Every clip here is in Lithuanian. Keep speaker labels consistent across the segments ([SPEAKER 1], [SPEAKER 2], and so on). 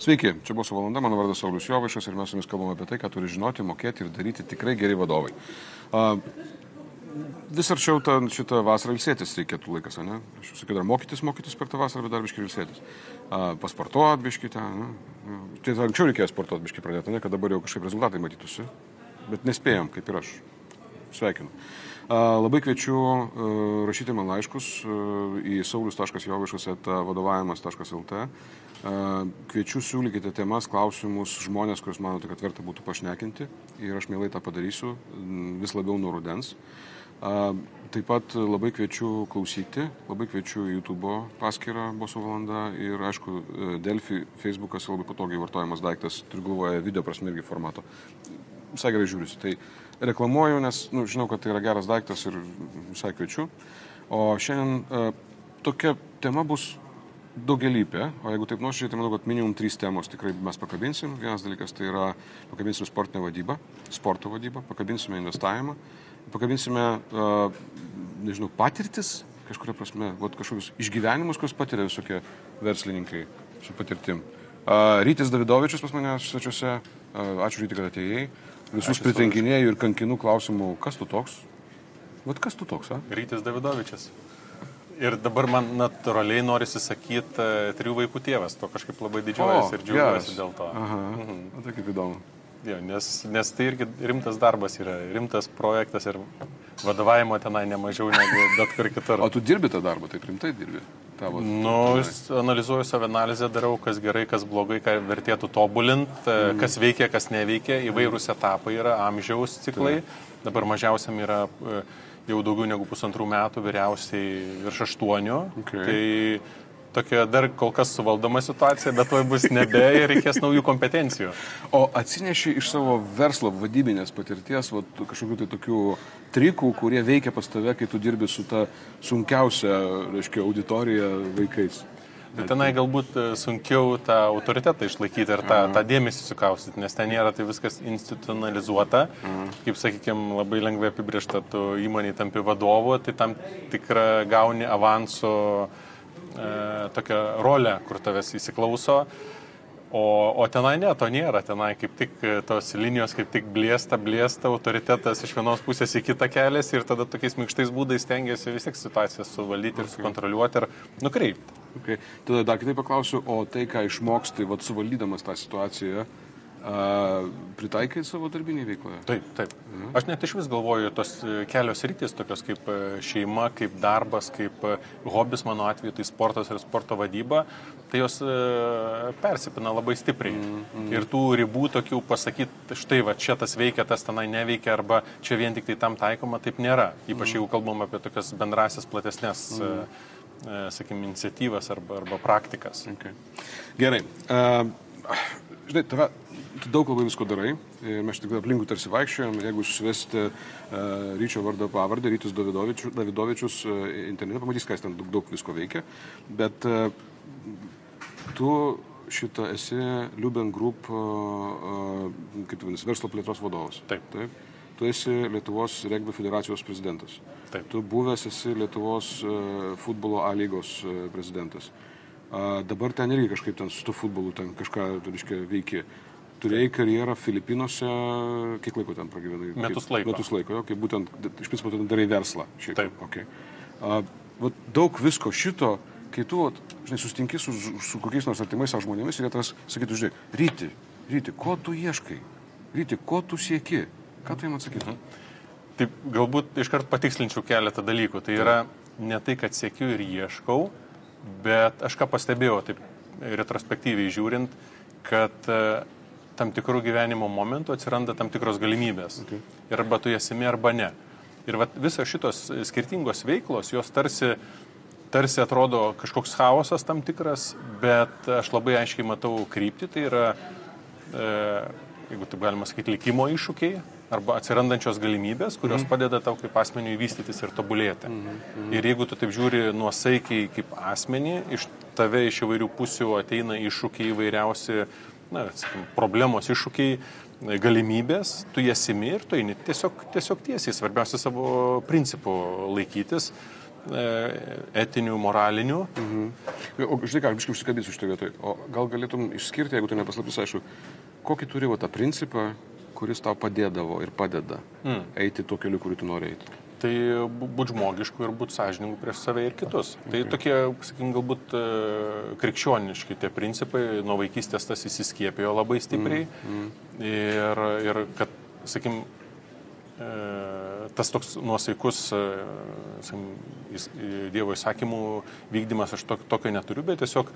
[SPEAKER 1] Sveiki, čia buvo valanda, mano vardas Saulis Jovaišas ir mes su jumis kalbame apie tai, ką turi žinoti, mokėti ir daryti tikrai geri vadovai. Uh, vis arčiau tą, šitą vasarą ilsėtis reikėtų laikas, ne? Aš sakiau, dar mokytis, mokytis per tą vasarą, bet dar biškai ilsėtis. Uh, pasportuot biškai ten, ne? Tai anksčiau reikėjo sportuoti biškai pradėti, ne? Kad dabar jau kažkaip rezultatai matytųsi. Bet nespėjom, kaip ir aš. Sveikinu. Labai kviečiu rašyti man laiškus į saulius.joviškas.vadovavimas.lt. Kviečiu siūlykite temas, klausimus, žmonės, kuriuos manote, kad verta būtų pašnekinti ir aš mielai tą padarysiu vis labiau nuo rudens. Taip pat labai kviečiu klausyti, labai kviečiu YouTube paskyrą Boso valanda ir aišku, Delfi, Facebookas labai patogiai vartojamas daiktas, turiu galvoje video prasme irgi formato. Visai gerai žiūrisi. Tai reklamuoju, nes nu, žinau, kad tai yra geras daiktas ir visai kviečiu. O šiandien uh, tokia tema bus daugelįpė, o jeigu taip nuoširdžiai, tai manau, kad minimum trys temos tikrai mes pakabinsim. Vienas dalykas tai yra pakabinsim sportinę vadybą, sporto vadybą, pakabinsime investavimą, pakabinsime, uh, nežinau, patirtis, kažkuria prasme, vat, kažkokius išgyvenimus, kuriuos patiria visokie verslininkai su patirtim. Uh, Rytis Davidovičius pas mane svečiuose, uh, ačiū Ryti, kad atėjai visus pritenkinėjų ir kankinų klausimų, kas tu toks? Vat kas tu toks, a?
[SPEAKER 2] Rytis Davidovičias. Ir dabar man natūraliai norisi sakyti uh, trijų vaikų tėvas, to kažkaip labai didžiuojasi ir džiaugiuosi dėl to.
[SPEAKER 1] Aha, mhm. tai kaip įdomu.
[SPEAKER 2] Jo, nes, nes tai irgi rimtas darbas yra, rimtas projektas ir vadovavimo tenai nemažiau negu bet kur kitur.
[SPEAKER 1] O tu dirbi tą darbą, taip rimtai dirbi? Tavo,
[SPEAKER 2] nu, analizuoju savo analizę, darau, kas gerai, kas blogai, ką vertėtų tobulinti, mm. kas veikia, kas neveikia, įvairūs etapai yra, amžiaus ciklai. Tai. Dabar mažiausiam yra e, jau daugiau negu pusantrų metų, vyriausiai virš aštuonių. Okay. Tai tokia dar kol kas suvaldoma situacija, bet tai bus nebe ir reikės naujų kompetencijų.
[SPEAKER 1] O atsineši iš savo verslo vadybinės patirties va, kažkokių tai tokių trikų, kurie veikia pas tave, kai tu dirbi su ta sunkiausia, reiškia, auditorija vaikais.
[SPEAKER 2] Bet tenai galbūt e, sunkiau tą autoritetą išlaikyti ir tą, Aha. tą dėmesį sukaustyti, nes ten nėra tai viskas institucionalizuota. Aha. Kaip, sakykime, labai lengvai apibriešta, tu įmonį tampi vadovu, tai tam tikrą gauni avansų e, tokią rolę, kur tavęs įsiklauso. O, o tenai ne, to nėra, tenai kaip tik e, tos linijos kaip tik blėsta, blėsta, autoritetas iš vienos pusės į kitą kelias ir tada tokiais minkštais būdais tengiasi vis tiek situaciją suvaldyti ir sukontroliuoti ir nukreipti.
[SPEAKER 1] Okay. Tada dar kitaip paklausiu, o tai, ką išmoksti, vat, suvaldydamas tą situaciją, pritaikai savo darbinį veikloje?
[SPEAKER 2] Taip, taip. Mhm. Aš net iš vis galvoju, tos e, kelios rytis, tokios kaip e, šeima, kaip darbas, kaip e, hobis, mano atveju, tai sportas ir sporto vadyba, tai jos persipina labai stipriai. Mhm. Ir tų ribų tokių pasakyti, štai va, čia tas veikia, tas tenai neveikia, arba čia vien tik tai tam taikoma, taip nėra. Ypač mhm. jeigu kalbam apie tokias bendrasias, platesnės. Mhm. Sakykime, iniciatyvas arba, arba praktikas.
[SPEAKER 1] Okay. Gerai. Uh, žinai, tave tu daug labai visko darai. Mes tik aplinkui tarsi vaikščiojom. Jeigu susivesite uh, ryčio vardą pavardę, rytis Davidovičius, Davidovičius uh, internete, pamatys, kas ten daug, daug visko veikia. Bet uh, tu šitą esi Liuben Group, kaip vadinasi, verslo plėtros vadovas.
[SPEAKER 2] Taip.
[SPEAKER 1] Taip. Tu esi Lietuvos regbio federacijos prezidentas.
[SPEAKER 2] Taip.
[SPEAKER 1] Tu buvęs esi Lietuvos futbolo A lygos prezidentas. Uh, dabar ten irgi kažkaip ten su to futbolu ten kažką, reiškia, veiki. Turėjai karjerą Filipinuose, kiek laiko ten pragyvenai?
[SPEAKER 2] Metus laiko.
[SPEAKER 1] Metus laiko, jo, kai būtent iš principo tu darai verslą.
[SPEAKER 2] Šiaip. Taip.
[SPEAKER 1] Okay. Uh, vat, daug visko šito, kai tu, vat, žinai, sustinki su, su kokiais nors artimais savo žmonėmis ir jie tas sakytų, žinai, ryti, ryti, ko tu ieškai, ryti, ko tu sieki, ką tu jam atsakytum? Mhm.
[SPEAKER 2] Taip, galbūt iškart patikslinčiau keletą dalykų. Tai yra ne tai, kad siekiu ir ieškau, bet aš ką pastebėjau, taip retrospektyviai žiūrint, kad uh, tam tikrų gyvenimo momentų atsiranda tam tikros galimybės. Okay. Ir arba tu jas imi, arba ne. Ir vat, visos šitos skirtingos veiklos, jos tarsi, tarsi atrodo kažkoks chaosas tam tikras, bet aš labai aiškiai matau kryptį, tai yra, e, jeigu taip galima sakyti, likimo iššūkiai arba atsirandančios galimybės, kurios mm. padeda tau kaip asmeniui vystytis ir tobulėti. Mm -hmm. Ir jeigu tu taip žiūri nuosaikiai kaip asmenį, iš tave iš įvairių pusių ateina iššūkiai įvairiausi na, sakim, problemos, iššūkiai, galimybės, tu jas imi ir tu eini tiesiog, tiesiog tiesiai, svarbiausia savo principų laikytis. etinių, moralinių.
[SPEAKER 1] Mhm. O žinai ką, biškai užsikabinsiu šitoje vietoje. O gal galėtum išskirti, jeigu tai nepaslaptis, aišku, kokį turi va, tą principą, kuris tau padėdavo ir padeda mm. eiti tuo keliu, kurį tu nori eiti?
[SPEAKER 2] Tai būti žmogišku ir būti sąžiningu prieš save ir kitus. Tai okay. Tai tokie, sakykim, galbūt e, krikščioniški tie principai, nuo vaikystės tas įsiskėpėjo labai stipriai. Mm. Mm. Ir, ir kad, sakykim, e, tas toks nuosaikus e, sakim, Dievo įsakymų vykdymas, aš tokio, neturiu, bet tiesiog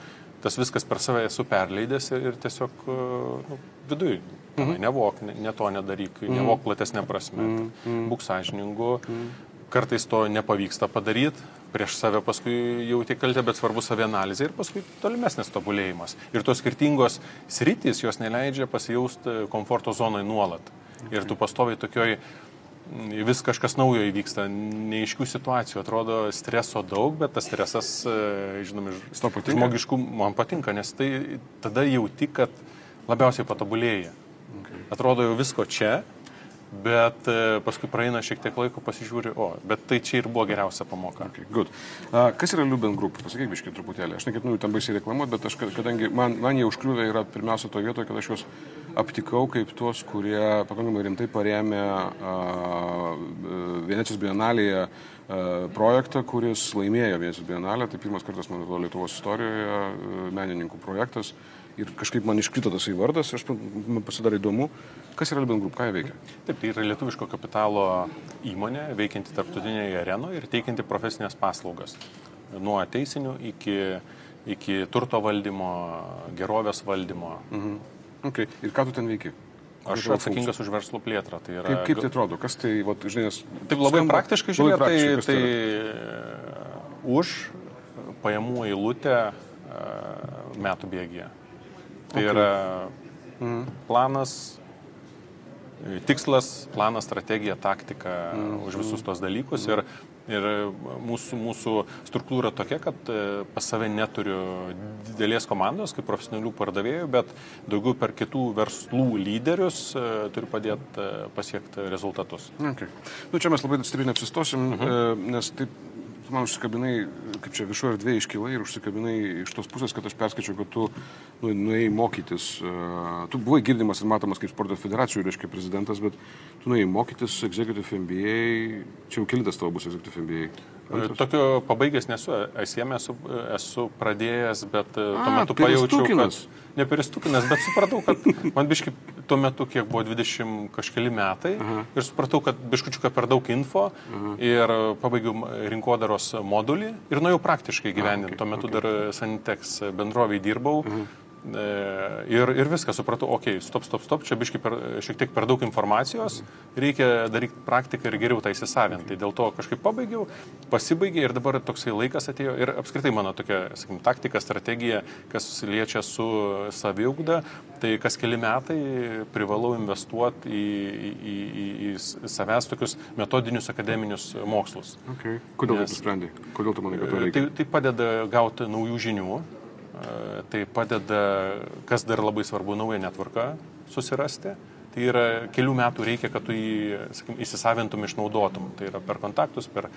[SPEAKER 2] tas viskas per save esu perleidęs ir, ir tiesiog nu, viduje -hmm. Nevok, ne, ne to nedaryk, -hmm. nevok platesnė prasme. Mm -hmm. Būk sąžiningu. -hmm. Kartais to nepavyksta padaryti, prieš save paskui jauti kaltę, bet svarbu savianalizė ir paskui tolimesnis tobulėjimas. Ir tos skirtingos sritys jos neleidžia pasijausti komforto zonoje nuolat. Okay. Ir tu pastoviai tokioj vis kažkas naujo įvyksta, neiškių situacijų, atrodo streso daug, bet tas stresas, e, žinoma, žmogiškų man patinka, nes tai tada jauti, kad labiausiai patobulėja. Atrodo jau visko čia, bet e, paskui praeina šiek tiek laiko, pasižiūri, o, bet tai čia ir buvo geriausia pamoka.
[SPEAKER 1] Okay, good. A, kas yra Liuben Group? Pasakyk biškai truputėlį. Aš neketinu tam baisiai reklamuoti, bet aš, kadangi man, man jie užkliuvę yra pirmiausia to vietoje, kad aš juos aptikau kaip tuos, kurie pakankamai rimtai paremė a, Venecijos bienalėje projektą, kuris laimėjo Venecijos bienalę. Tai pirmas kartas, man atrodo, Lietuvos istorijoje menininkų projektas ir kažkaip man iškrito tas įvardas, aš man pasidarė įdomu, kas yra Liban Group, ką jie veikia.
[SPEAKER 2] Taip, tai yra lietuviško kapitalo įmonė, veikianti tarptautinėje arenoje ir teikianti profesinės paslaugas. Nuo teisinių iki, iki turto valdymo, gerovės valdymo.
[SPEAKER 1] Mhm. Okay. Ir ką tu ten veiki?
[SPEAKER 2] Aš atsakingas už verslo plėtrą. Tai yra...
[SPEAKER 1] kaip, kaip tai atrodo? Kas tai, vat, žinai, nes...
[SPEAKER 2] Taip labai skamba, praktiškai žiūrėt, tai, tai, tai už pajamų eilutę metų bėgyje. Tai okay. yra mm. planas, tikslas, planas, strategija, taktika mm. už visus tos dalykus. Ir, ir mūsų, mūsų struktūra tokia, kad e, pas save neturiu didelės komandos kaip profesionalių pardavėjų, bet daugiau per kitų verslų lyderius e, turiu padėti e, pasiekti rezultatus.
[SPEAKER 1] Okay. Nu, čia mes labai stipriai neapsistosim, mhm. -huh. nes taip tu man užsikabinai, kaip čia viešoje erdvėje iškilai ir užsikabinai iš tos pusės, kad aš perskaičiau, kad tu nu, nuėjai mokytis. Uh, tu buvai girdimas ir matomas kaip sporto federacijų, reiškia prezidentas, bet tu nuėjai mokytis Executive MBA. Čia jau kilintas tavo bus Executive MBA.
[SPEAKER 2] Antras? Tokio pabaigęs nesu, SIM esu, esu pradėjęs, bet tuo metu pajaučiau, kad neperistukinas, bet supratau, kad man biški tuo metu, kiek buvo 20 kažkeli metai Aha. ir supratau, kad biškučiuką per daug info Aha. ir pabaigiau rinkodaros modulį ir nuėjau praktiškai gyveninti. Okay, tuo metu okay. dar Sanitex bendroviai dirbau. Aha E, ir, ir viską supratau, okei, okay, stop, stop, stop, čia biški per, šiek tiek per daug informacijos, reikia daryti praktiką ir geriau tą įsisavinti. Tai dėl to kažkaip pabaigiau, pasibaigė ir dabar toksai laikas atėjo ir apskritai mano tokia, sakykim, taktika, strategija, kas liečia su saviugda, tai kas keli metai privalau investuoti į, į, į, į savęs tokius metodinius akademinius mokslus.
[SPEAKER 1] Okay. Kodėl Nes, tu sprendai? Kodėl tu manai, kad to reikia?
[SPEAKER 2] Tai, tai padeda gauti naujų žinių Tai padeda, kas dar labai svarbu, naują netvarką susirasti. Tai yra kelių metų reikia, kad tu jį sakim, įsisavintum, išnaudotum. Tai yra per kontaktus, per...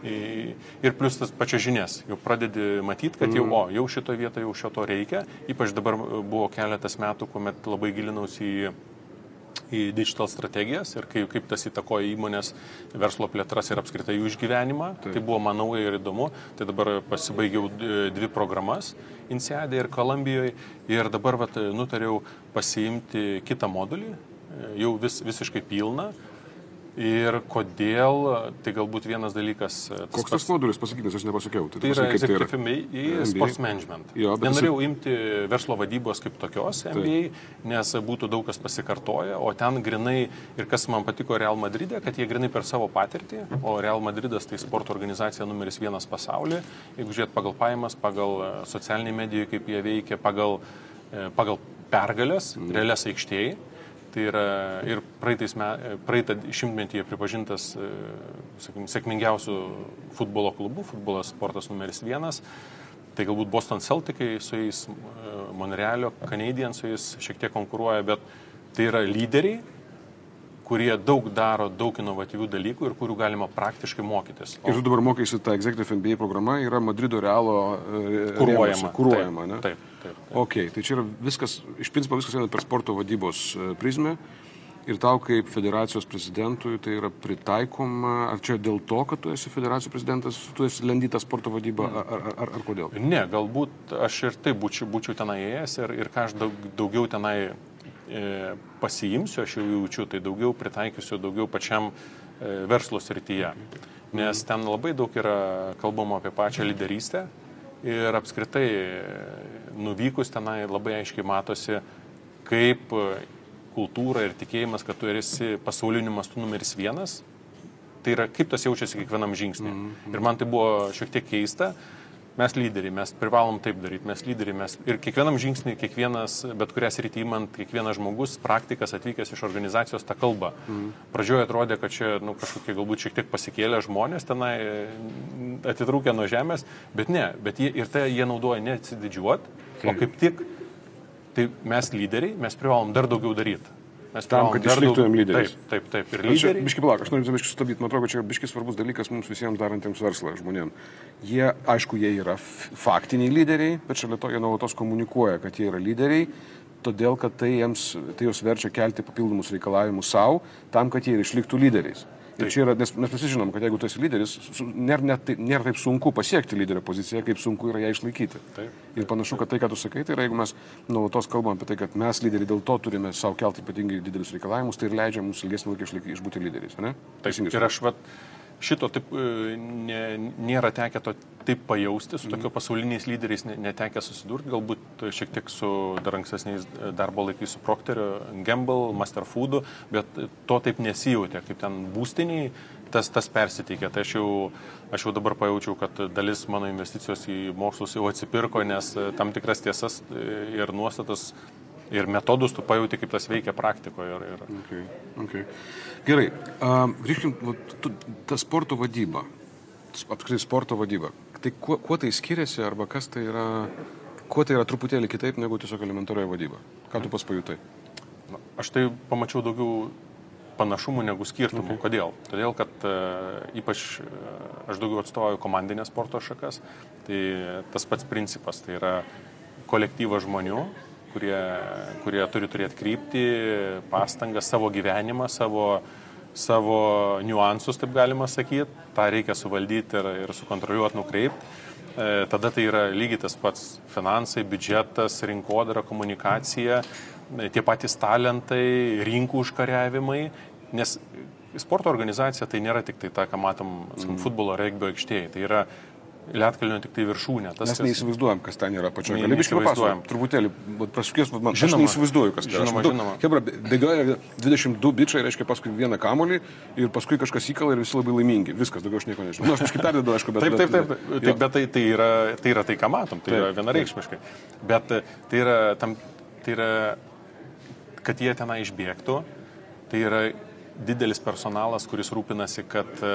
[SPEAKER 2] Ir plus tas pačias žinias. Jau pradedi matyti, kad jau, mm. o, jau šito vietoje jau šio to reikia. Ypač dabar buvo keletas metų, kuomet labai gilinausi į į digital strategijas ir kaip, kaip tas įtakoja įmonės verslo plėtras ir apskritai jų išgyvenimą. Taip. Tai buvo man nauja ir įdomu. Tai dabar pasibaigiau dvi programas Insiadė ir Kolumbijoje ir dabar vat, nutariau pasiimti kitą modulį, jau vis, visiškai pilną Ir kodėl, tai galbūt vienas dalykas.
[SPEAKER 1] E, tas Koks tas modulis, pasakyk, nes aš nepasakiau.
[SPEAKER 2] Tai, tai yra Executive tai MBA į Sports Management. Jo, Nenorėjau esi... imti verslo vadybos kaip tokios MBA, tai. nes būtų daug kas pasikartoja, o ten grinai, ir kas man patiko Real Madride, kad jie grinai per savo patirtį, o Real Madridas tai sporto organizacija numeris vienas pasaulyje, jeigu žiūrėt pagal pajamas, pagal e, socialinį mediją, kaip jie veikia, pagal, e, pagal pergalės, mm. realias aikštėjai Tai yra ir praeitais, praeitą šimtmetį pripažintas, e, sakykim, sėkmingiausių futbolo klubų, futbolas sportas numeris vienas. Tai galbūt Boston Celticai su jais, e, Monrealio, Canadiens su jais šiek tiek konkuruoja, bet tai yra lyderiai, kurie daug daro, daug inovatyvių dalykų ir kurių galima praktiškai mokytis.
[SPEAKER 1] O... Ir tu dabar mokaisi tą Executive MBA programa, yra Madrido Realo
[SPEAKER 2] e, kūruojama.
[SPEAKER 1] Kūruojama,
[SPEAKER 2] ne? Taip, taip. taip.
[SPEAKER 1] Ok, tai čia yra viskas, iš principo viskas eina per sporto vadybos e, prizmę. Ir tau kaip federacijos prezidentui tai yra pritaikoma, ar čia dėl to, kad tu esi federacijos prezidentas, tu esi lendytas sporto vadybą, ar, ar, ar, ar kodėl?
[SPEAKER 2] Ne, galbūt aš ir taip būčiau, būčiau tenai ėjęs ir, ir ką aš daug, daugiau tenai pasiimsiu, aš jau jaučiu, tai daugiau pritaikysiu, daugiau pačiam e, verslo srityje. Nes ten labai daug yra kalbama apie pačią lyderystę ir apskritai e, nuvykus tenai labai aiškiai matosi, kaip kultūra ir tikėjimas, kad tu esi pasauliniu mastu numeris vienas, tai yra kaip tas jaučiasi kiekvienam žingsnį. Mm -hmm. Ir man tai buvo šiek tiek keista, mes lyderiai, mes privalom taip daryti, mes lyderiai, mes ir kiekvienam žingsnį, kiekvienas, bet kurią sritį įmant, kiekvienas žmogus, praktikas atvykęs iš organizacijos tą kalbą. Mm. Pradžioje atrodė, kad čia nu, kažkokie galbūt šiek tiek pasikėlę žmonės tenai atitrūkę nuo žemės, bet ne, bet jie, ir tai jie naudoja ne atsididžiuot, o kaip tik, tai mes lyderiai, mes privalom dar daugiau daryti.
[SPEAKER 1] Mes tam, kad išliktumėm lyderiais.
[SPEAKER 2] Taip, taip, taip. Ir lyderiai.
[SPEAKER 1] Biški plak, aš noriu biški sustabdyti, man atrodo, čia biški svarbus dalykas mums visiems darantiems verslą žmonėms. Jie, aišku, jie yra faktiniai lyderiai, bet šalia to jie nuolatos komunikuoja, kad jie yra lyderiai, todėl kad tai jiems, tai juos verčia kelti papildomus reikalavimus savo, tam, kad jie ir išliktų lyderiais. Ir čia yra, nes mes visi žinom, kad jeigu tu esi lyderis, nėra, net, nėra taip sunku pasiekti lyderio poziciją, kaip sunku yra ją išlaikyti. Taip. Ir panašu, kad tai, ką tu sakai, tai yra, jeigu mes nuolatos kalbam apie tai, kad mes lyderiai dėl to turime savo kelti ypatingai didelius reikalavimus, tai ir leidžia mums ilgesnį laiką išbūti lyderiais. Ne?
[SPEAKER 2] Taip, ir aš vat, šito taip e, ne, nėra tekę to taip pajausti, su tokio pasauliniais lyderiais netekę susidurti, galbūt šiek tiek su dar ankstesniais darbo laikais su Procterio, Gamble, Master Foodu, bet to taip nesijautė, kaip ten būstiniai, tas, tas persiteikė. Tai aš jau, aš jau dabar pajaučiau, kad dalis mano investicijos į mokslus jau atsipirko, nes tam tikras tiesas ir nuostatas ir metodus tu pajauti, kaip tas veikia praktikoje. Ir, ir...
[SPEAKER 1] Okay, okay. Gerai, uh, grįžkim, ta sporto vadyba, apskritai sporto vadyba. Tai kuo, kuo tai skiriasi arba kas tai yra, kuo tai yra truputėlį kitaip negu tiesiog elementarioji vadyba? Ką tu pas pajutai?
[SPEAKER 2] Na, aš tai pamačiau daugiau panašumų negu skirtumų. Okay. Kodėl? Todėl, kad uh, ypač uh, aš daugiau atstovauju komandinės sporto šakas, tai tas pats principas, tai yra kolektyvas žmonių, kurie, kurie turi turėti kryptį, pastangą, savo gyvenimą, savo, savo niuansus, taip galima sakyti. Ta reikia suvaldyti ir, ir sukontroliuoti, nukreipti. E, tada tai yra lygiai tas pats finansai, biudžetas, rinkodara, komunikacija, e, tie patys talentai, rinkų užkariavimai, nes sporto organizacija tai nėra tik tai ta, ką matom mm. futbolo regbio aikštėje, tai yra Lietkalnio tik tai viršūnė.
[SPEAKER 1] Tas, Mes neįsivaizduojam, kas ten yra pačioje. Gali biškai papasakoti. Truputėlį, pasukės, man, žinoma, aš neįsivaizduoju, kas ten yra.
[SPEAKER 2] Žinoma.
[SPEAKER 1] Hebra, bėgioja 22 bičiai, reiškia paskui vieną kamolį ir paskui kažkas įkala ir visi labai laimingi. Viskas, daugiau aš nieko nežinau. Nu, aš kažkaip perdedu, aišku,
[SPEAKER 2] bet... Taip, taip, taip, taip, taip bet tai, tai, yra, tai yra tai, ką matom, tai taip, yra vienareikšmiškai. Bet tai yra, tam, tai yra, kad jie tenai išbėgtų, tai yra didelis personalas, kuris rūpinasi, kad, e,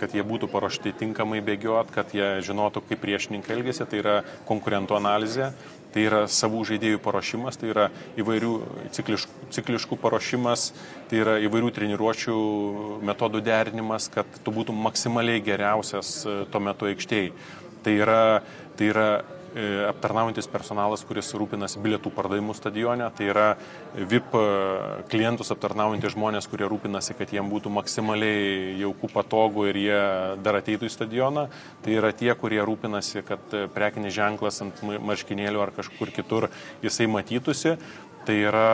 [SPEAKER 2] kad jie būtų paruošti tinkamai bėgiot, kad jie žinotų, kaip priešininkai elgesi, tai yra konkurentų analizė, tai yra savų žaidėjų paruošimas, tai yra įvairių cikliškų, cikliškų paruošimas, tai yra įvairių treniruočių metodų derinimas, kad tu būtum maksimaliai geriausias e, tuo metu aikštėjai. Tai yra, tai yra aptarnaujantis personalas, kuris rūpinasi bilietų pardavimu stadione, tai yra VIP e, klientus aptarnaujantys žmonės, kurie rūpinasi, kad jiem būtų maksimaliai jaukų patogu ir jie dar ateitų į stadioną, tai yra tie, kurie rūpinasi, kad prekinis ženklas ant marškinėlių ar kažkur kitur jisai matytųsi, tai yra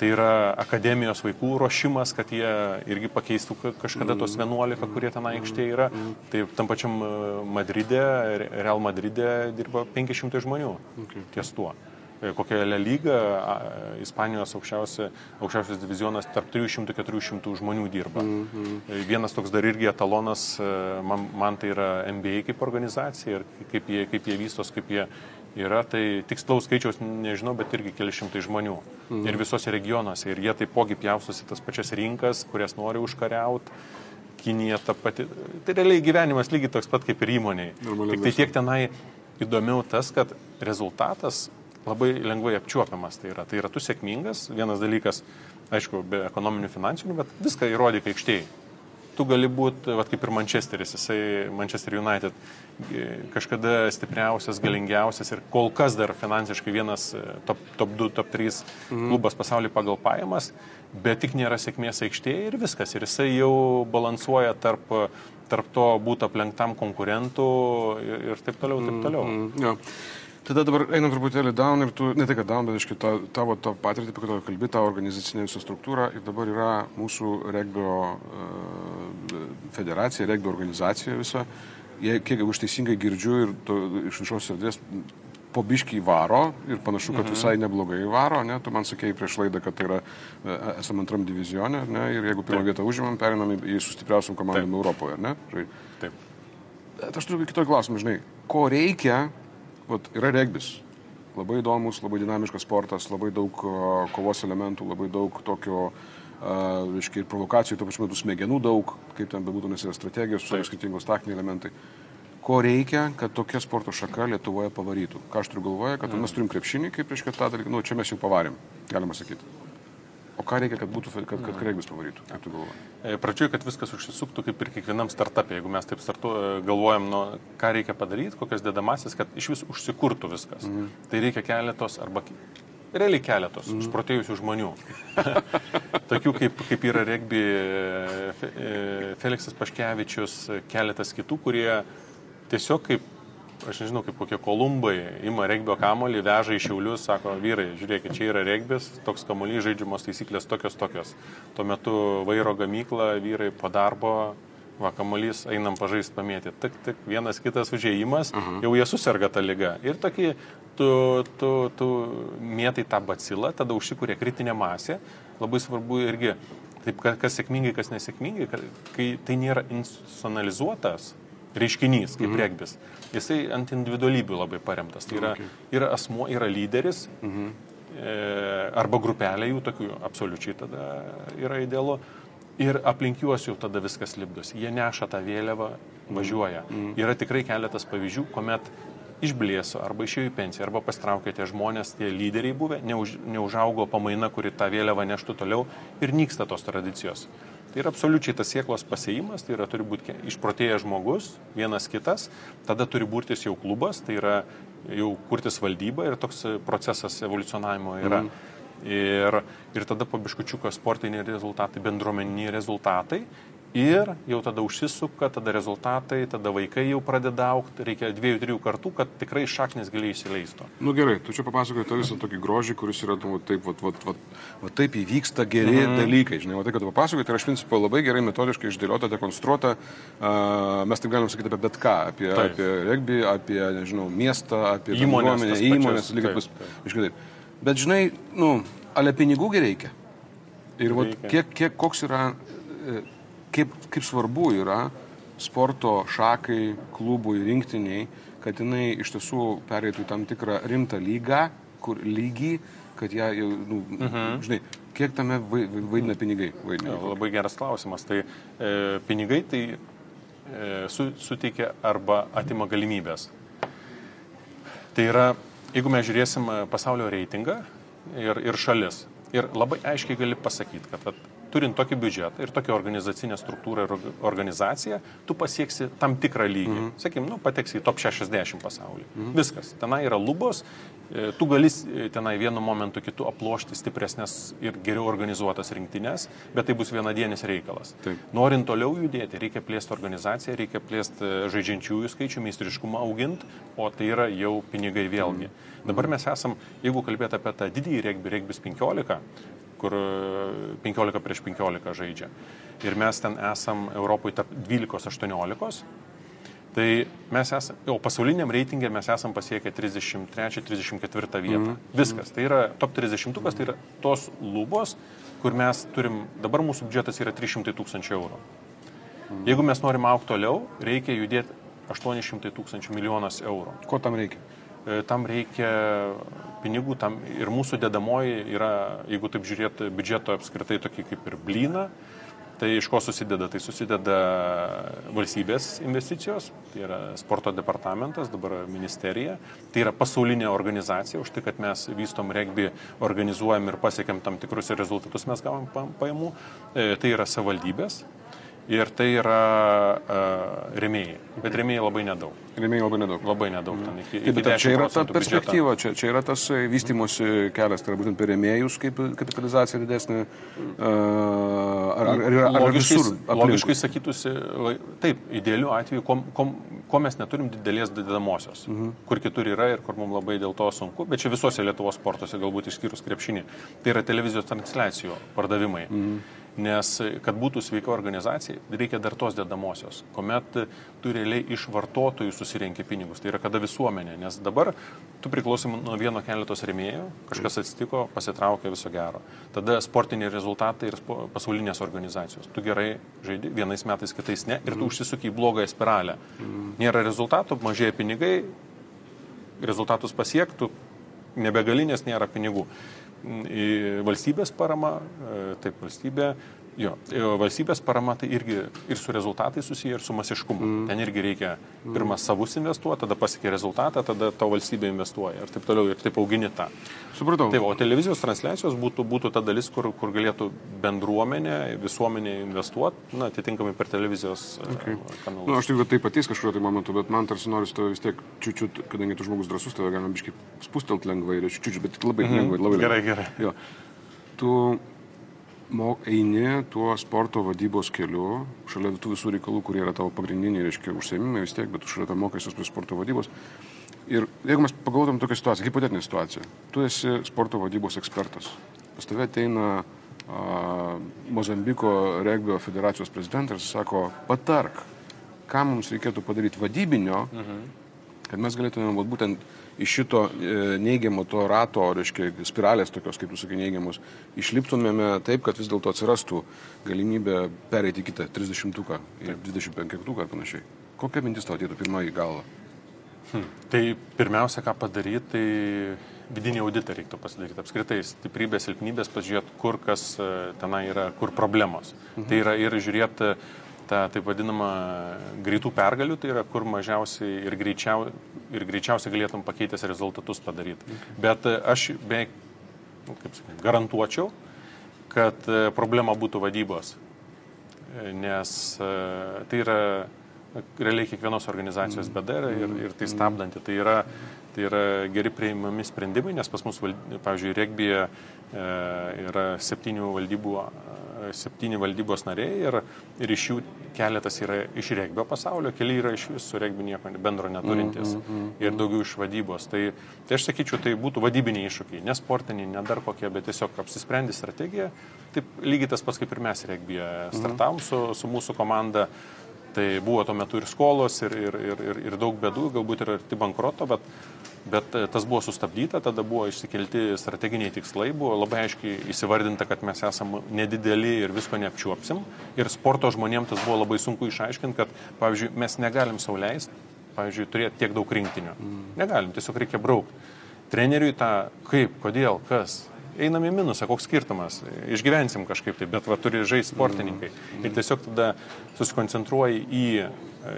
[SPEAKER 2] Tai yra akademijos vaikų ruošimas, kad jie irgi pakeistų kažkada tos 11, kurie ten aikštėje yra. Tai tam pačiam e, Madride, Real Madride dirba 500 žmonių okay. ties tuo e, kokia yra lyga, Ispanijos aukščiausia, aukščiausias divizionas tarp 300-400 žmonių dirba. Mm -hmm. Vienas toks dar irgi etalonas, man, man tai yra MBA kaip organizacija ir kaip jie, kaip jie vystos, kaip jie yra, tai tikslaus skaičiaus nežinau, bet irgi keli šimtai žmonių. Mhm. Ir visose regionuose. Ir jie taipogi pjaustosi tas pačias rinkas, kurias nori užkariauti. Kinija ta pati. Tai realiai gyvenimas lygiai toks pat kaip ir įmoniai. Normaliai Tik tai tiek tenai įdomiau tas, kad rezultatas labai lengvai apčiuopiamas tai yra. Tai yra tu sėkmingas, vienas dalykas, aišku, be ekonominių finansinių, bet viską įrodyk aikštėje. Tu gali būti, va, kaip ir Manchesteris, jisai Manchester United kažkada stipriausias, galingiausias ir kol kas dar finansiškai vienas e, top, top 2, top 3 mm. klubas pasaulyje pagal pajamas, bet tik nėra sėkmės aikštėje ir viskas. Ir jisai jau balansuoja tarp, tarp to būti aplenktam konkurentų ir, ir taip toliau, taip toliau. Mm, mm,
[SPEAKER 1] yeah. Tada dabar einam truputėlį down ir tu, ne tai kad down, bet iškai tavo, tavo to patirtį, apie kurią kalbi, tavo organizacinė visą struktūrą ir dabar yra mūsų regbio uh, federacija, regbio organizacija visa. Jie, kiek už teisingai girdžiu ir to, iš viešos erdvės po biškį varo ir panašu, kad mhm. visai neblogai varo, ne? Tu man sakėjai prieš laidą, kad tai yra, e, esame antram divizionė, ne? Ir jeigu pirmą vietą užimam, perinam į, į sustipriausiam komandom Europoje, ne? Žai.
[SPEAKER 2] Taip.
[SPEAKER 1] Bet aš turiu kitokį klausimą, žinai, ko reikia vat, yra regbis. Labai įdomus, labai dinamiškas sportas, labai daug kovos elementų, labai daug tokio, uh, reiškia, ir provokacijų, tuo pačiu metu smegenų daug, kaip ten bebūtų, nes yra strategijos, savo skirtingos taktiniai elementai. Ko reikia, kad tokia sporto šaka Lietuvoje pavarytų? Ką aš turiu galvoje, kad mm. mes turim krepšinį, kaip reiškia tą dalyką, nu, čia mes jau pavarėm, galima sakyti. O ką reikia, kad būtų, kad, kad regbis pavarytų, kaip tu galvoji?
[SPEAKER 2] E, Pradžioje, kad viskas užsisuktų kaip ir kiekvienam startupė, jeigu mes taip startu, e, galvojam, nu, ką reikia padaryti, kokias dedamasis, kad iš vis užsikurtų viskas. Mhm. Tai reikia keletos arba realiai keletos mhm. išprotėjusių žmonių. Tokių kaip, kaip yra regbi e, Feliksas Paškevičius, keletas kitų, kurie tiesiog kaip aš nežinau, kaip kokie kolumbai, ima regbio kamolį, veža į šiaulius, sako, vyrai, žiūrėkit, čia yra regbis, toks kamolys, žaidžiamos taisyklės tokios tokios. Tuo metu vairo gamykla, vyrai po darbo, va, kamolys, einam pažaisti pamėti. Tik, tik vienas kitas užėjimas, uh mhm. -huh. jau jie susirga tą lygą. Ir tokį, tu, tu, tu mėtai tą bacilą, tada užsikūrė kritinė masė. Labai svarbu irgi, taip, kas sėkmingai, kas nesėkmingai, kai tai nėra institucionalizuotas reiškinys, kaip mhm. regbis. Jisai ant individualybių labai paremtas. Tai yra, okay. yra asmo, yra lyderis, mhm. e, arba grupelė jų tokių absoliučiai tada yra idealu. Ir aplink juos jau tada viskas lipdosi. Jie neša tą vėliavą, važiuoja. Mm. Yra tikrai keletas pavyzdžių, kuomet išblėso arba išėjo į pensiją, arba pastraukė tie žmonės, tie lyderiai buvę, neuž, neužaugo pamaina, kuri tą vėliavą neštų toliau ir nyksta tos tradicijos. Tai yra absoliučiai tas sieklos pasėjimas, tai yra turi būti išprotėjęs žmogus, vienas kitas, tada turi būrtis jau klubas, tai yra jau kurtis valdyba ir toks procesas evoliucionavimo yra. Mm. Ir, ir tada po biškučiuko sportiniai rezultatai, bendruomeniniai rezultatai Ir jau tada užsisuka, tada rezultatai, tada vaikai jau pradeda aukti, reikia dviejų, trijų kartų, kad tikrai šaknis giliai įsileistų.
[SPEAKER 1] Na nu, gerai, tu čia papasakoji tą visą tokį grožį, kuris yra nu, taip, vat, vat, vat, vat, taip įvyksta geri mm -hmm. dalykai. Žinai, o tai, kad papasakoji, tai yra iš principo labai gerai metodiškai išdėliota, dekonstruota. Uh, mes taip galim sakyti apie bet ką. Apie, taip. apie regbį, apie, nežinau, miestą, apie
[SPEAKER 2] įmonės,
[SPEAKER 1] įmonės, lygiai bus. Bet žinai, nu, ale pinigų reikia. Ir vat, kiek, kiek, koks yra kaip, kaip svarbu yra sporto šakai, klubui, rinktiniai, kad jinai iš tiesų pereitų tam tikrą rimtą lygą, kur lygį, kad ją nu, mhm. žinai, kiek tame vaidina pinigai? Vaidina?
[SPEAKER 2] Labai geras klausimas. Tai e, pinigai tai e, su, suteikia arba atima galimybės. Tai yra, jeigu mes žiūrėsim pasaulio reitingą ir, ir šalis, ir labai aiškiai gali pasakyti, kad at, turint tokį biudžetą ir tokią organizacinę struktūrą ir organizaciją, tu pasieksi tam tikrą lygį. Mhm. Sakykim, nu, pateksi į top 60 pasaulį. Mhm. Viskas. Tenai yra lubos, e, tu gali e, tenai vienu momentu kitu aplošti stipresnės ir geriau organizuotas rinktinės, bet tai bus vienadienis reikalas. Taip. Norint toliau judėti, reikia plėsti organizaciją, reikia plėsti e, žaidžiančiųjų skaičių, meistriškumą auginti, o tai yra jau pinigai vėlgi. Mhm. Dabar mes esam, jeigu kalbėt apie tą didįjį regbį, regbis 15, kur 15 e, prieš 15 žaidžia. Ir mes ten esam Europoje tarp 12-18. Tai mes esame, o pasauliniam reitingė mes esam pasiekę 33-34 vietą. Mm. Viskas. Tai yra top 30, tai yra tos lubos, kur mes turim, dabar mūsų biudžetas yra 300 tūkstančių eurų. Mm. Jeigu mes norim aukti toliau, reikia judėti 800 tūkstančių milijonas eurų.
[SPEAKER 1] Ko tam reikia?
[SPEAKER 2] E, tam reikia pinigų tam ir mūsų dedamoji yra, jeigu taip žiūrėt, biudžeto apskritai tokį kaip ir blyną, Tai iš ko susideda? Tai susideda valstybės investicijos, tai yra sporto departamentas, dabar ministerija, tai yra pasaulinė organizacija, už tai, kad mes vystom regbį, organizuojam ir pasiekėm tam tikrus rezultatus, mes gavom pajamų, e, tai yra savivaldybės, ir tai yra uh, remėjai. Bet remėjai labai nedaug.
[SPEAKER 1] Remėjai labai nedaug.
[SPEAKER 2] Labai nedaug. Mm. Ten, iki,
[SPEAKER 1] Taip, bet čia yra ta perspektyva, čia, čia yra tas e, vystimosi kelias, tai yra būtent per remėjus kaip kapitalizacija didesnė. Uh, ar, ar, ar, ar
[SPEAKER 2] logiškai,
[SPEAKER 1] visur?
[SPEAKER 2] Logiškai sakytųsi, taip, idealiu atveju, ko, ko, ko mes neturim didelės didamosios, mm -hmm. kur kitur yra ir kur mums labai dėl to sunku, bet čia visose Lietuvos sportuose, galbūt išskyrus krepšinį, tai yra televizijos transliacijų pardavimai. Mm -hmm. Nes kad būtų sveika organizacija, reikia dar tos dedamosios, kuomet tu realiai iš vartotojų susirenki pinigus. Tai yra kada visuomenė, nes dabar tu priklausom nuo vieno keletos remėjų, kažkas atsitiko, pasitraukė viso gero. Tada sportiniai rezultatai ir pasaulinės organizacijos. Tu gerai žaidži, vienais metais, kitais ne, ir tu mm. užsisuki į blogąją spiralę. Mm. Nėra rezultatų, mažėja pinigai, rezultatus pasiektų, nebegalinės nėra pinigų valstybės parama, e, taip valstybė Jo, valstybės parama tai irgi ir su rezultatais susiję, ir su masiškumu. Mm. Ten irgi reikia pirmą savus investuoti, tada pasiekia rezultatą, tada to valstybė investuoja ir taip toliau, ir taip augini tą.
[SPEAKER 1] Supratau.
[SPEAKER 2] Taip, o televizijos transliacijos būtų, būtų ta dalis, kur, kur galėtų bendruomenė, visuomenė investuoti, na, atitinkamai per televizijos e, okay. kanalus.
[SPEAKER 1] Na, nu, aš kad tai patys kažkurio tai momentu, bet man tarsi nori tave vis tiek čiūčiut, kadangi tu žmogus drasus, tave galima biškai spustelt lengvai, čiūčiut, bet labai mm -hmm. lengvai, labai
[SPEAKER 2] lengvai. Gerai, gerai.
[SPEAKER 1] Jo. Tu eini tuo sporto vadybos keliu, šalia tų visų reikalų, kurie yra tavo pagrindiniai, reiškia, užsiemimai vis tiek, bet šalia tam mokysies prie sporto vadybos. Ir jeigu mes pagalvotum tokią situaciją, hipotetinę situaciją, tu esi sporto vadybos ekspertas, pas tave ateina a, Mozambiko regbio federacijos prezidentas ir sako, patark, ką mums reikėtų padaryti vadybinio, mhm. kad mes galėtume būtent iš šito e, neigiamo to rato, reiškia, spiralės tokios, kaip jūs sakai, neigiamos, išliptumėme taip, kad vis dėlto atsirastų galimybė pereiti kitą 30-uką ir 25-uką ir panašiai. Kokia mintis tau atėtų pirmą į galvą?
[SPEAKER 2] Hmm. Tai pirmiausia, ką padaryti, tai vidinį auditą reiktų pasidaryti. Apskritai, stiprybės, silpnybės, pažiūrėti, kur kas e, tenai yra, kur problemos. Mhm. Tai yra ir žiūrėti ta taip vadinama greitų pergalių, tai yra kur mažiausiai ir, greičiau, ir greičiausiai galėtum pakeitęs rezultatus padaryti. Bet e, aš beveik, nu, kaip sakyti, garantuočiau, kad e, problema būtų vadybos. E, nes tai yra realiai kiekvienos organizacijos mm. bėda ir, ir tai mm. stabdanti. Tai yra, tai yra geri prieimami sprendimai, nes pas mus, pavyzdžiui, regbėje yra septynių valdybų septyni valdybos nariai ir, ir iš jų keletas yra iš regbio pasaulio, keli yra iš vis su regbiu nieko bendro neturintis mm, mm, mm, ir daugiau iš vadybos. Tai, tai aš sakyčiau, tai būtų vadybiniai iššūkiai, ne sportiniai, ne dar kokie, bet tiesiog apsisprendi strategiją. Taip lygiai tas pats kaip ir mes regbėje startavom su, su mūsų komanda. Tai buvo tuo metu ir skolos, ir, ir, ir, ir, ir daug bėdų, galbūt ir arti bankroto, bet Bet e, tas buvo sustabdyta, tada buvo išsikelti strateginiai tikslai, buvo labai aiškiai įsivardinta, kad mes esame nedideli ir visko neapčiuopsim. Ir sporto žmonėms tas buvo labai sunku išaiškinti, kad, pavyzdžiui, mes negalim sauliaisti, pavyzdžiui, turėti tiek daug rinktinių. Mm. Negalim, tiesiog reikia braukti. Treneriui tą kaip, kodėl, kas, einam į minusą, koks skirtumas, išgyvensim kažkaip tai, bet va turi žaisti sportininkai. Mm. Ir tiesiog tada susikoncentruoji į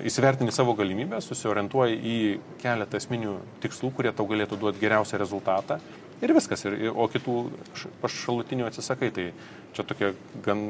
[SPEAKER 2] įsivertini savo galimybę, susiorientuoji į keletą esminių tikslų, kurie tau galėtų duoti geriausią rezultatą ir viskas, ir, o kitų pašalutinių atsisakai. Tai čia tokia, gan,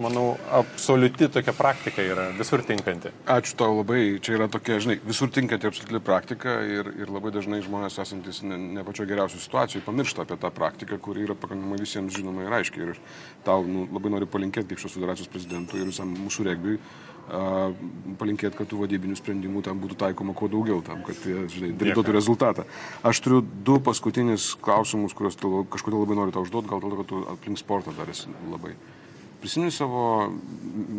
[SPEAKER 2] manau, absoliuti tokia praktika yra, visur tinkanti.
[SPEAKER 1] Ačiū tau labai, čia yra tokia, žinai, visur tinkanti absoliuti praktika ir, ir labai dažnai žmonės esantis ne, ne pačio geriausių situacijų pamiršta apie tą praktiką, kuri yra pakankamai visiems žinoma ir aiškiai. Ir tau nu, labai noriu palinkėti kaip šios federacijos prezidentui ir visam mūsų regbiui palinkėti, kad tų vadybinių sprendimų tam būtų taikoma kuo daugiau, tam, kad žinai, duotų rezultatą. Aš turiu du paskutinius klausimus, kuriuos kažkodėl labai noriu tau užduoti, gal dėl to, kad tu aplink sportą dar esi labai. Prisimeni savo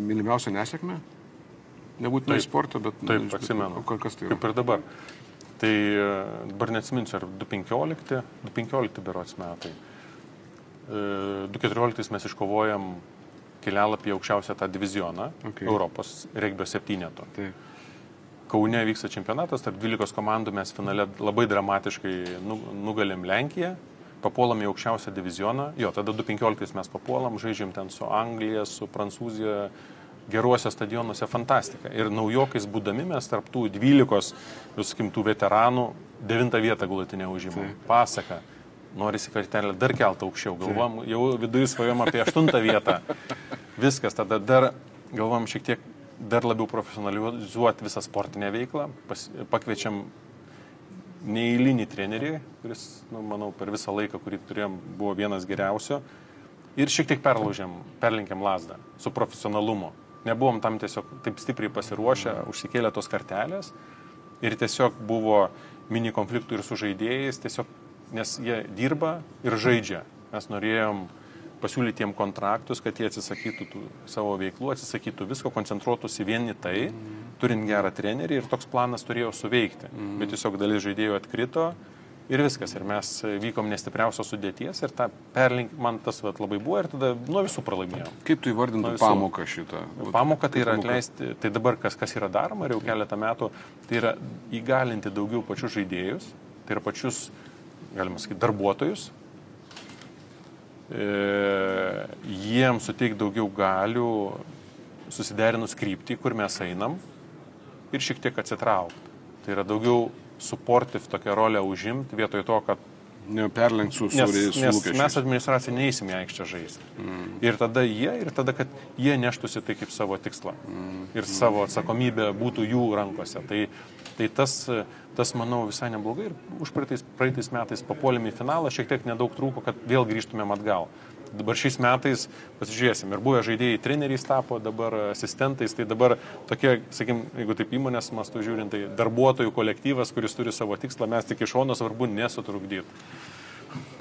[SPEAKER 1] mylimiausią nesėkmę? Nebūtinai sportą, bet...
[SPEAKER 2] Taip, atsimenu.
[SPEAKER 1] Kas tai yra?
[SPEAKER 2] Kaip ir dabar. Tai e, dabar neatsiminsiu, ar 2015, 2015 berots metai. 2014 e, mes iškovojam kelialapį aukščiausią tą divizioną okay. Europos regbio septyneto. Taip. Kaune vyksta čempionatas, tarp 12 komandų mes finale labai dramatiškai nu, nugalėm Lenkiją papuolam į aukščiausią divizioną, jo, tada 2015 mes papuolam, žaidžiam ten su Anglija, su Prancūzija, geruose stadionuose fantastika. Ir naujokais būdami mes tarp tų 12, jūs sakim, tų veteranų, 9 vietą galutinė užima. Pasaka. Norisi kartelę dar keltą aukščiau. Galvom, jau viduje svajom apie 8 vietą. Viskas, tada dar galvom šiek tiek dar labiau profesionalizuoti visą sportinę veiklą. Pas, pakviečiam neįlinį trenerį, kuris, nu, manau, per visą laiką, kurį turėjom, buvo vienas geriausio. Ir šiek tiek perlaužėm, perlinkėm lasdą su profesionalumu. Nebuvom tam tiesiog taip stipriai pasiruošę, užsikėlę tos kartelės. Ir tiesiog buvo mini konfliktų ir su žaidėjais, tiesiog, nes jie dirba ir žaidžia. Mes norėjom pasiūlyti jiem kontraktus, kad jie atsisakytų tų savo veiklų, atsisakytų visko, koncentruotųsi vien į tai, turint gerą trenerį ir toks planas turėjo suveikti. Mm. Bet tiesiog dalis žaidėjų atkrito ir viskas. Ir mes vykom nestipriausios sudėties ir tą perlink, man tas vat, labai buvo ir tada nuo visų pralaimėjom.
[SPEAKER 1] Kaip tu įvardintum pamoką šitą?
[SPEAKER 2] Pamoka tai yra atleisti, tai dabar kas, kas yra daroma jau keletą metų, tai yra įgalinti daugiau pačius žaidėjus, tai yra pačius, galima sakyti, darbuotojus, e, jiems suteikti daugiau galių, susiderinus kryptį, kur mes einam ir šiek tiek atsitraukti. Tai yra daugiau suportiv tokią rolę užimti vietoj to, kad
[SPEAKER 1] Neperlenkt su,
[SPEAKER 2] nes,
[SPEAKER 1] su
[SPEAKER 2] nes
[SPEAKER 1] lūkesčiais.
[SPEAKER 2] mes administracija neįsim į aikštę žaisti. Mm. Ir tada jie, ir tada, kad jie neštųsi tai kaip savo tikslą. Mm. Ir savo atsakomybė būtų jų rankose. Tai, tai tas, tas, manau, visai neblogai. Ir už praeitais, praeitais metais papuolėm į finalą, šiek tiek nedaug trūko, kad vėl grįžtumėm atgal. Dabar šiais metais pasižiūrėsim. Ir buvę žaidėjai treneriais tapo, dabar asistentais. Tai dabar tokie, sakykim, jeigu taip įmonės mastu žiūrint, tai darbuotojų kolektyvas, kuris turi savo tikslą, mes tik iš šono svarbu nesutrukdyti.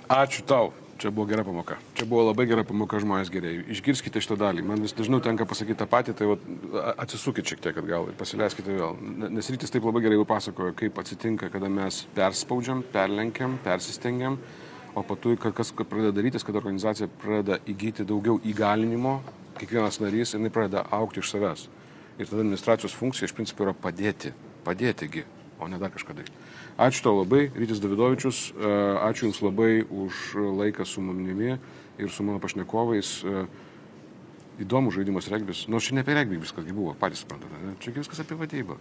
[SPEAKER 1] Ačiū tau. Čia buvo gera pamoka. Čia buvo labai gera pamoka žmonės geriai. Išgirskite šitą dalį. Man vis dažniau tenka pasakyti tą patį, tai vat, atsisukit šiek tiek atgal ir pasileiskite vėl. Nes rytis taip labai gerai jau pasakojo, kaip atsitinka, kada mes perspaudžiam, perlenkiam, persistengiam, o pato, kas pradeda darytis, kad organizacija pradeda įgyti daugiau įgalinimo, kiekvienas narys, jinai pradeda aukti iš savęs. Ir tada administracijos funkcija iš principo yra padėti. Padėtigi, o ne dar kažką daryti. Ačiū tau labai, Rytis Davidovičius, ačiū Jums labai už laiką su manimi ir su mano pašnekovais. Įdomus žaidimas regbis. Nors nu, čia ne apie regbį viskas buvo, patys suprantate, čia viskas apie vadybą.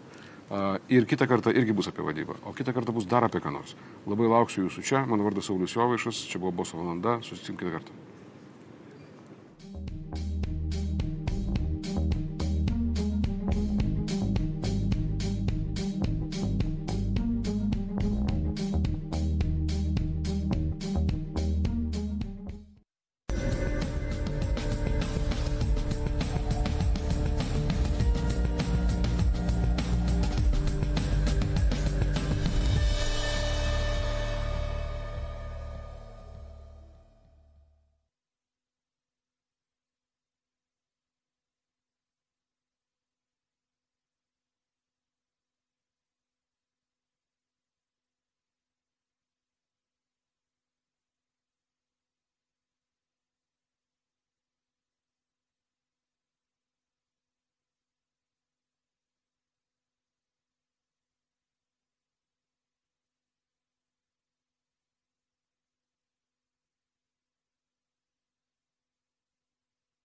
[SPEAKER 1] Ir kitą kartą irgi bus apie vadybą, o kitą kartą bus dar apie ką nors. Labai lauksiu Jūsų čia, mano vardas Saulis Jovaišas, čia buvo Boso valanda, susitim kitą kartą.